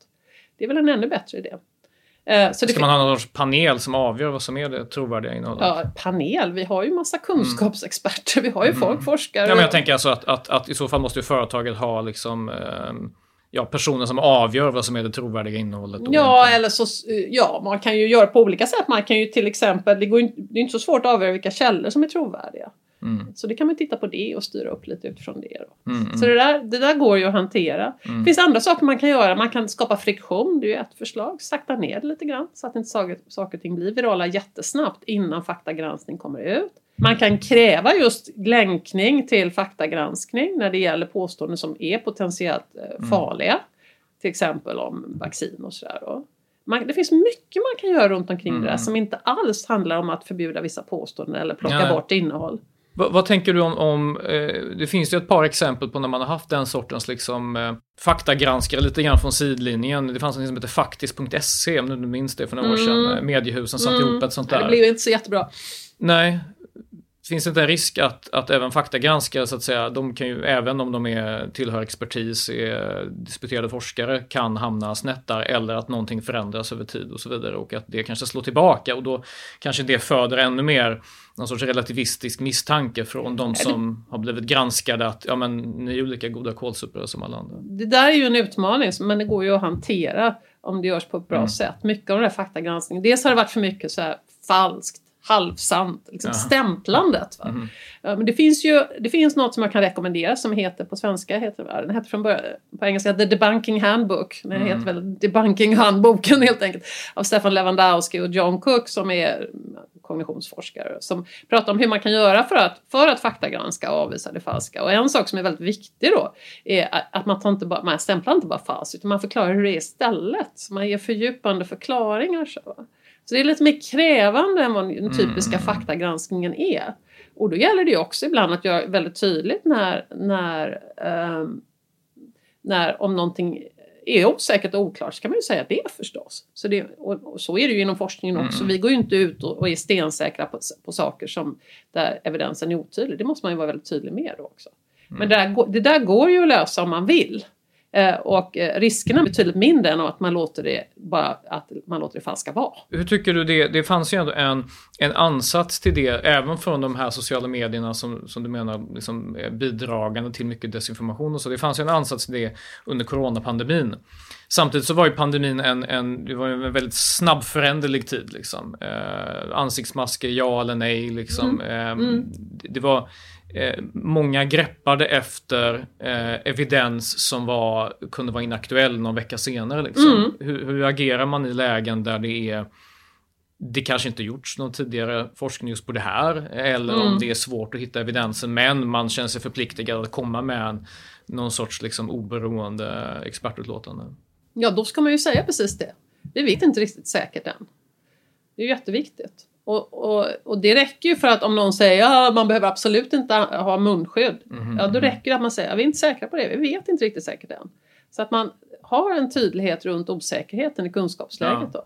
Det är väl en ännu bättre idé. Eh, Så Ska man ha någon sorts panel som avgör vad som är det trovärdiga innehållet? Ja, panel. Vi har ju massa kunskapsexperter. Vi har ju folk, forskare. Mm. Ja, men jag tänker alltså att, att, att i så fall måste ju företaget ha liksom, ehm, ja, personer som avgör vad som är det trovärdiga innehållet. Ja, inte. eller så, ja, man kan ju göra på olika sätt. Man kan ju till exempel, det, går det är inte så svårt att avgöra vilka källor som är trovärdiga. Mm. Så det kan man titta på det och styra upp lite utifrån det. Då. Mm, Så det där, det där går ju att hantera. Det finns andra saker man kan göra. Man kan skapa friktion, det är ju ett förslag. Sakta ner det lite grann så att inte saker, saker och ting blir virala jättesnabbt innan faktagranskning kommer ut. Man kan kräva just länkning till faktagranskning när det gäller påståenden som är potentiellt eh, farliga. Till exempel om vaccin och sådär. Man, det finns mycket man kan göra runt omkring det där som inte alls handlar om att förbjuda vissa påståenden eller plocka Nej. bort innehåll. Vad, vad tänker du om, om eh, det finns ju ett par exempel på när man har haft den sortens liksom, eh, faktagranskare lite grann från sidlinjen. Det fanns en som heter faktis.se, om du minns det för några år sedan. Eh, Mediehusen satte ihop ett sånt där. det blev inte så jättebra. Nej. Finns det inte en risk att, att även faktagranskare, så att säga, de kan ju, även om de är, tillhör expertis, är disputerade forskare, kan hamna snett där, eller att någonting förändras över tid och så vidare, och att det kanske slår tillbaka, och då kanske det föder ännu mer någon sorts relativistisk misstanke från de som har blivit granskade att ja, men, ni är ju lika goda kålsupare som alla andra. Det där är ju en utmaning, men det går ju att hantera om det görs på ett bra Mm. sätt. Mycket av den här faktagranskningen, dels har det varit för mycket så här falskt, halvsant, liksom stämplandet. Va? Mhm. Ja, Men det finns ju det finns något som jag kan rekommendera som heter på svenska, heter, den heter från början, på engelska The Debunking Handbook. Den Mm. heter väl Debunking Handboken helt enkelt. Av Stefan Lewandowski och John Cook som är kognitionsforskare. Som pratar om hur man kan göra för att, för att faktagranska och avvisa det falska. Och en sak som är väldigt viktig då är att man, tar inte bara, man stämplar inte bara falskt utan man förklarar hur det är istället. Så man ger fördjupande förklaringar. Så. Så det är lite mer krävande än vad den typiska faktagranskningen är. Och då gäller det ju också ibland att göra väldigt tydligt när, när, ehm, när om någonting är osäkert och oklart så kan man ju säga det förstås. Så, det, och, så är det ju inom forskningen också. Vi går ju inte ut och, och är stensäkra på, på saker som där evidensen är otydlig. Det måste man ju vara väldigt tydlig med då också. Men det där, det där går ju att lösa om man vill. Eh, och eh, riskerna är betydligt mindre än att man låter det, bara, att man låter det falska vara. Hur tycker du det? Det fanns ju ändå en, en ansats till det, även från de här sociala medierna som, som du menar liksom bidragande till mycket desinformation och så. Det fanns ju en ansats till det under coronapandemin. Samtidigt så var ju pandemin en, en, det var en väldigt snabbföränderlig tid. Liksom. Eh, ansiktsmasker, ja eller nej. Liksom. Eh, det, det var eh, många greppade efter eh, evidens som var, kunde vara inaktuell någon vecka senare. Liksom. Hur, hur agerar man i lägen där det är det kanske inte gjorts någon tidigare forskning just på det här eller om det är svårt att hitta evidensen men man känner sig förpliktigad att komma med en, någon sorts liksom oberoende expertutlåtande. Ja, då ska man ju säga precis det. Vi vet inte riktigt säkert än. Det är ju jätteviktigt. Och, och, och det räcker ju för att om någon säger att man behöver absolut inte ha munskydd. Ja, då räcker det att man säger att vi är inte säkra på det. Vi vet inte riktigt säkert än. Så att man har en tydlighet runt osäkerheten i kunskapsläget då.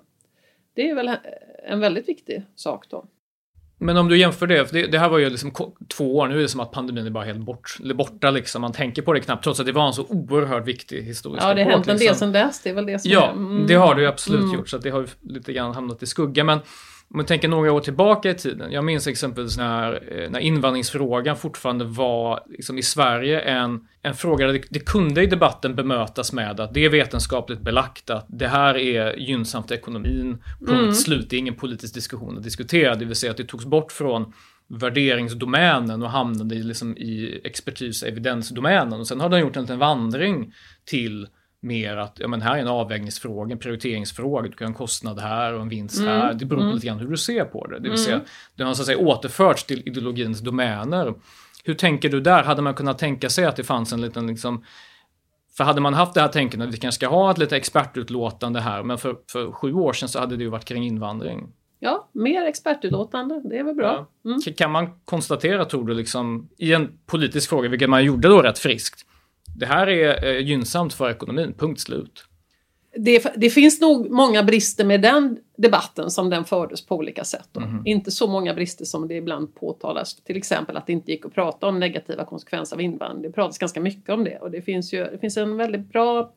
Det är väl en väldigt viktig sak då. Men om du jämför det, det, det här var ju liksom två år, nu är det som att pandemin är bara helt bort, borta liksom. Man tänker på det knappt, trots att det var en så oerhört viktig historisk Ja, det har hänt en del liksom. sedan dess. Det är väl det som Ja, är... Mm. det har det ju absolut gjort, så det har ju lite grann hamnat i skugga. Men om man tänker några år tillbaka i tiden. Jag minns exempelvis när, eh, när invandringsfrågan fortfarande var liksom, i Sverige en, en fråga där det, det kunde i debatten bemötas med att det är vetenskapligt belagt att det här är gynnsamt för ekonomin. Punkt slut. Det är ingen politisk diskussion att diskutera. Det vill säga att det togs bort från värderingsdomänen och hamnade i, liksom, i expertis och evidensdomänen. Och sen har den gjort en liten vandring till mer att ja, men här är en avvägningsfråga, en prioriteringsfråga. Du kan ha en kostnad här och en vinst här. Det beror på lite grann hur du ser på det. Det vill säga, det har så att säga återförts till ideologins domäner. Hur tänker du där? Hade man kunnat tänka sig att det fanns en liten liksom för hade man haft det här tänkandet att vi kanske ska ha ett lite expertutlåtande här, men för, för sju år sedan så hade det ju varit kring invandring. Ja, mer expertutlåtande. Det är väl bra. Mm. Kan man konstatera, tror du, liksom, i en politisk fråga, vilket man gjorde då rätt friskt, det här är eh, gynnsamt för ekonomin, punkt slut. det, det, finns nog många brister med den debatten som den fördes på olika sätt. Mm. Inte så många brister som det ibland påtalas. Till exempel att det inte gick att prata om negativa konsekvenser av invandring. Det pratas ganska mycket om det och det finns, ju, det finns en väldigt bra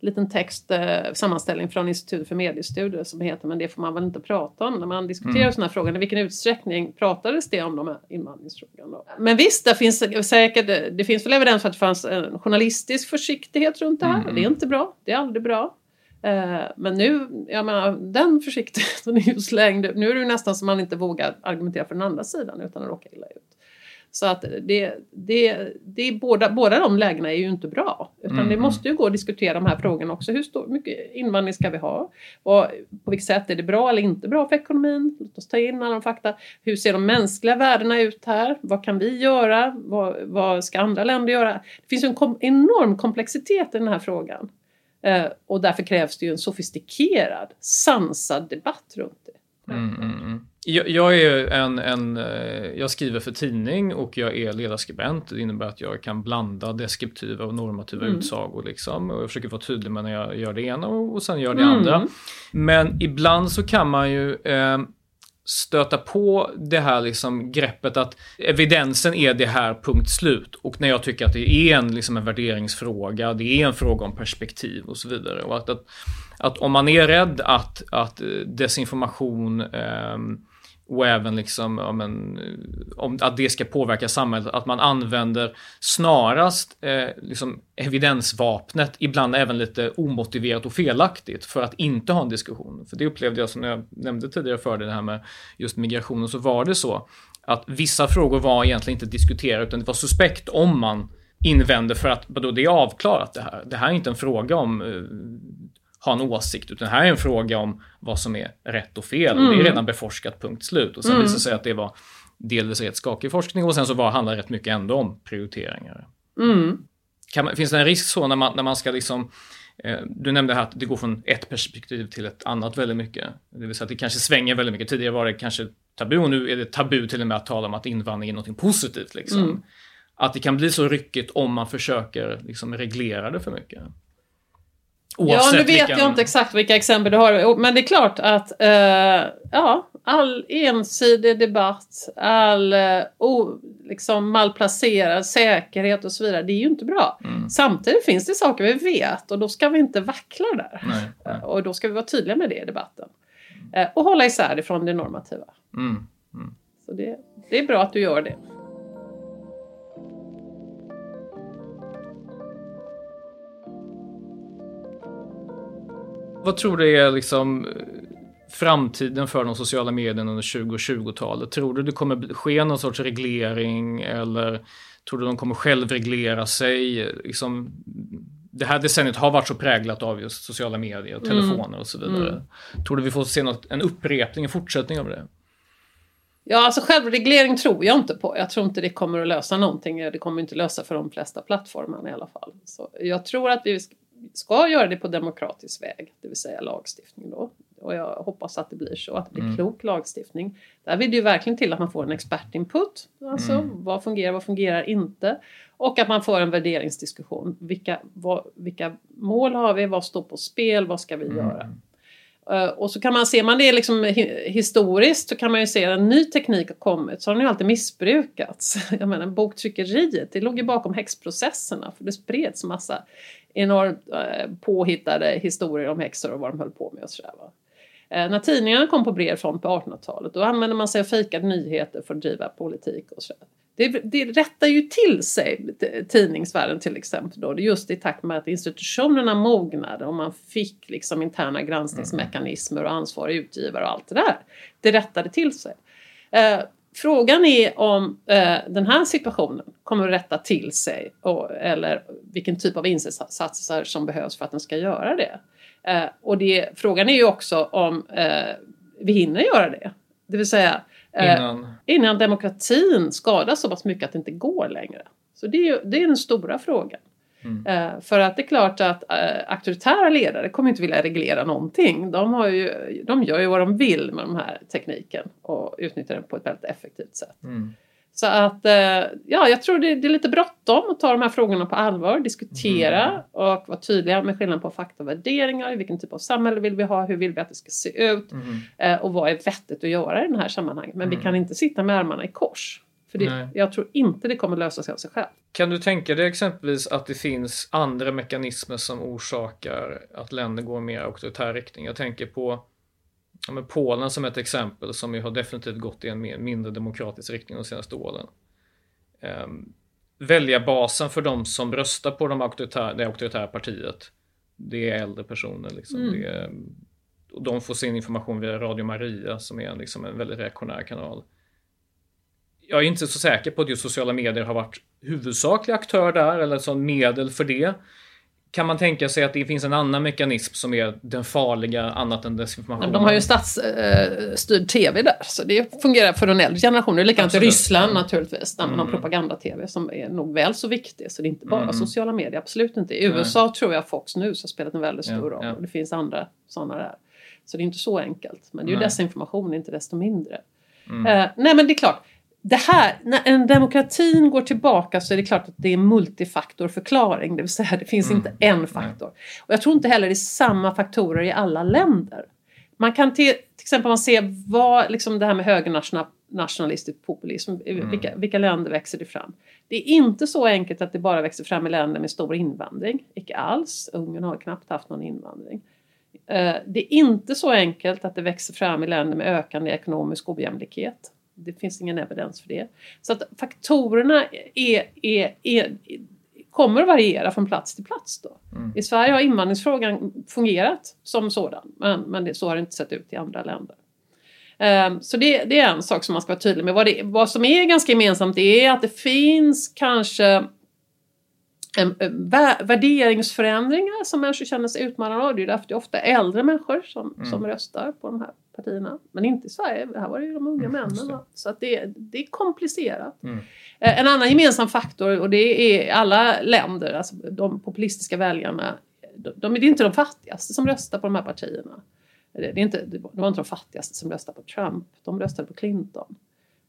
liten text, eh, sammanställning från Institutet för mediestudier som heter Men det får man väl inte prata om när man diskuterar mm. sådana här frågor. I vilken utsträckning pratades det om de här invandringsfrågorna? Men visst, det finns säkert, det finns väl evidens för att det fanns en journalistisk försiktighet runt det här. Mm. Det är inte bra, det är aldrig bra. Eh, men nu, jag menar, den försiktigheten är ju slängd. Nu är det ju nästan som man inte vågar argumentera för den andra sidan utan att råka illa ut. Så att det, det, det är båda, båda de lägena är ju inte bra. Utan mm. det måste ju gå att diskutera de här frågorna också. Hur stor, mycket invandring ska vi ha? Och på vilket sätt är det bra eller inte bra för ekonomin? Låt oss ta in alla de fakta. Hur ser de mänskliga värdena ut här? Vad kan vi göra? Vad, vad ska andra länder göra? Det finns ju en kom, enorm komplexitet i den här frågan. Eh, och därför krävs det ju en sofistikerad, sansad debatt runt det. Mm, mm, mm. Jag, jag, är en, en, eh, jag skriver för tidning och jag är ledarskribent. Det innebär att jag kan blanda deskriptiva och normativa mm. utsagor. Liksom. Och jag försöker vara tydlig med när jag gör det ena och, och sen gör det mm. andra. Men ibland så kan man ju eh, stöta på det här liksom greppet att evidensen är det här, punkt slut. Och när jag tycker att det är en, liksom en värderingsfråga, det är en fråga om perspektiv och så vidare. Och att, att, att om man är rädd att, att desinformation eh, och även liksom, ja, men, om att det ska påverka samhället, att man använder snarast eh, liksom evidensvapnet, ibland även lite omotiverat och felaktigt, för att inte ha en diskussion. För det upplevde jag som jag nämnde tidigare för det här med just migrationen, så var det så att vissa frågor var egentligen inte diskuterade, utan det var suspekt om man invände för att då det är avklarat det här. Det här är inte en fråga om eh, ha en åsikt, utan här är en fråga om vad som är rätt och fel. Mm. Och det är mm. redan beforskat, punkt slut. Och sen mm. visade det sig att det var delvis rätt skakig forskning och sen så var, handlar rätt mycket ändå om prioriteringar. Mm. Man, finns det en risk så när man, när man ska liksom eh, du nämnde här att det går från ett perspektiv till ett annat väldigt mycket. Det vill säga att det kanske svänger väldigt mycket. Tidigare var det kanske tabu och nu är det tabu till och med att tala om att invandring är något positivt. Liksom. Mm. Att det kan bli så ryckigt om man försöker liksom, reglera det för mycket. Oavsett ja, nu vet vilken... jag inte exakt vilka exempel du har. Men det är klart att eh, ja, all ensidig debatt, all eh, o, liksom malplacerad säkerhet och så vidare, det är ju inte bra. Mm. Samtidigt finns det saker vi vet och då ska vi inte vackla där. Nej, nej. Eh, och då ska vi vara tydliga med det i debatten. Eh, och hålla isär det från det normativa. Mm. Mm. Så det, det är bra att du gör det. Vad tror du är liksom eh, framtiden för de sociala medierna under 2020-talet? Tror du det kommer ske någon sorts reglering eller tror du de kommer självreglera sig? Liksom, det här decenniet har varit så präglat av just sociala medier, mm. telefoner och så vidare. Mm. Tror du vi får se något, en upprepning, en fortsättning av det? Ja, alltså självreglering tror jag inte på. Jag tror inte det kommer att lösa någonting. Det kommer inte lösa för de flesta plattformarna i alla fall. Så jag tror att vi ska göra det på demokratisk väg, det vill säga lagstiftning då. Och jag hoppas att det blir så, att det blir mm. klok lagstiftning. Där vill det ju verkligen till att man får en expertinput. Alltså mm. vad fungerar, vad fungerar inte? Och att man får en värderingsdiskussion. Vilka, vad, vilka mål har vi? Vad står på spel? Vad ska vi mm. göra? Uh, och så kan man se, man det liksom historiskt så kan man ju se att en ny teknik har kommit så har den ju alltid missbrukats. Jag menar boktryckeriet, det låg ju bakom häxprocesserna för det spreds massa enormt eh, påhittade historier om häxor och vad de höll på med och sådär. Va? Eh, när tidningarna kom på bred front på 1800-talet då använde man sig av fejkade nyheter för att driva politik och sådär. Det, det rättar ju till sig, tidningsvärlden till exempel, då, just i takt med att institutionerna mognade och man fick liksom interna granskningsmekanismer och ansvariga utgivare och allt det där. Det rättade till sig. Eh, Frågan är om eh, den här situationen kommer att rätta till sig och, eller vilken typ av insatser som behövs för att den ska göra det. Eh, och det, frågan är ju också om eh, vi hinner göra det. Det vill säga eh, innan. innan demokratin skadas så pass mycket att det inte går längre. Så det är, det är den stora frågan. Mm. Eh, för att det är klart att uh, auktoritära ledare kommer inte vilja reglera någonting. De, har ju, de gör ju vad de vill med den här tekniken och utnyttjar den på ett väldigt effektivt sätt. Mm. Så att, eh, ja, jag tror det, det är lite bråttom att ta de här frågorna på allvar, diskutera Mm. och vara tydliga med skillnaden på fakta och värderingar. Vilken typ av samhälle vill vi ha? Hur vill vi att det ska se ut? Mm. Eh, och vad är vettigt att göra i den här sammanhanget? Men vi kan inte sitta med armarna i kors. För det, jag tror inte det kommer lösa sig av sig själv. Kan du tänka dig exempelvis att det finns andra mekanismer som orsakar att länder går i mer auktoritär riktning? Jag tänker på ja, Polen som ett exempel som ju har definitivt gått i en mer, mindre demokratisk riktning de senaste åren. Um, väljarbasen för de som röstar på de auktoritär, det auktoritära partiet, det är äldre personer. Liksom. Mm. Är, och de får sin information via Radio Maria som är en, liksom en väldigt reaktionär kanal. Jag är inte så säker på att just sociala medier har varit huvudsaklig aktör där eller som medel för det. Kan man tänka sig att det finns en annan mekanism som är den farliga annat än desinformation? De har ju statsstyrd tv där, så det fungerar för den äldre generationen. Likadant i. Ryssland naturligtvis, där man har Mm. propaganda-tv som är nog väl så viktig. Så det är inte bara Mm. sociala medier, absolut inte. I USA tror jag Fox News har spelat en väldigt stor Ja, roll ja. och det finns andra sådana där. Så det är inte så enkelt. Men det är ju Nej. desinformation, inte desto mindre. Mm. Eh, nej men det är klart, det här, när en demokratin går tillbaka så är det klart att det är multifaktorförklaring. Det vill säga det finns Mm. inte en faktor. Och jag tror inte heller det är samma faktorer i alla länder. Man kan till, till exempel man se vad, liksom det här med högernationalistisk populism, Mm. vilka, vilka länder växer det fram? Det är inte så enkelt att det bara växer fram i länder med stor invandring. Icke alls. Ungern har knappt haft någon invandring. Eh, Det är inte så enkelt att det växer fram i länder med ökande ekonomisk ojämlikhet. Det finns ingen evidens för det. Så att faktorerna är, är, är, kommer att variera från plats till plats. Då. Mm. I Sverige har invandringsfrågan fungerat som sådan, men, men det, så har det inte sett ut i andra länder. Ehm, så det, det är en sak som man ska vara tydlig med. Vad, det, vad som är ganska gemensamt är att det finns kanske en, en vä- värderingsförändringar som människor känner sig utmanade av. Det är därför det är ofta äldre människor som, Mm. som röstar på de här partierna. Men inte i Sverige, här var det ju de unga Mm, männen. va. Så att det, det är komplicerat. Mm. Eh, En annan gemensam faktor, och det är alla länder, alltså de populistiska väljarna, de, de, det är inte de fattigaste som röstar på de här partierna. Det, är inte, det var inte de fattigaste som röstade på Trump, de röstade på Clinton.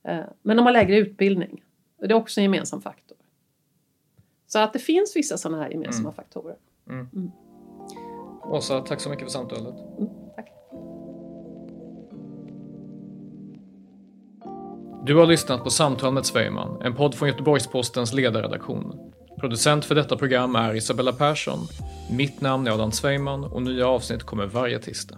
Eh, Men de har lägre utbildning. Det är också en gemensam faktor. Så att det finns vissa sådana här gemensamma Mm. faktorer. Åsa, tack så mycket för samtalet. Mm, Du har lyssnat på Samtal med Svejman, en podd från Göteborgs-Postens ledarredaktion. Producent för detta program är Isabella Persson. Mitt namn är Adam Svejman och nya avsnitt kommer varje tisdag.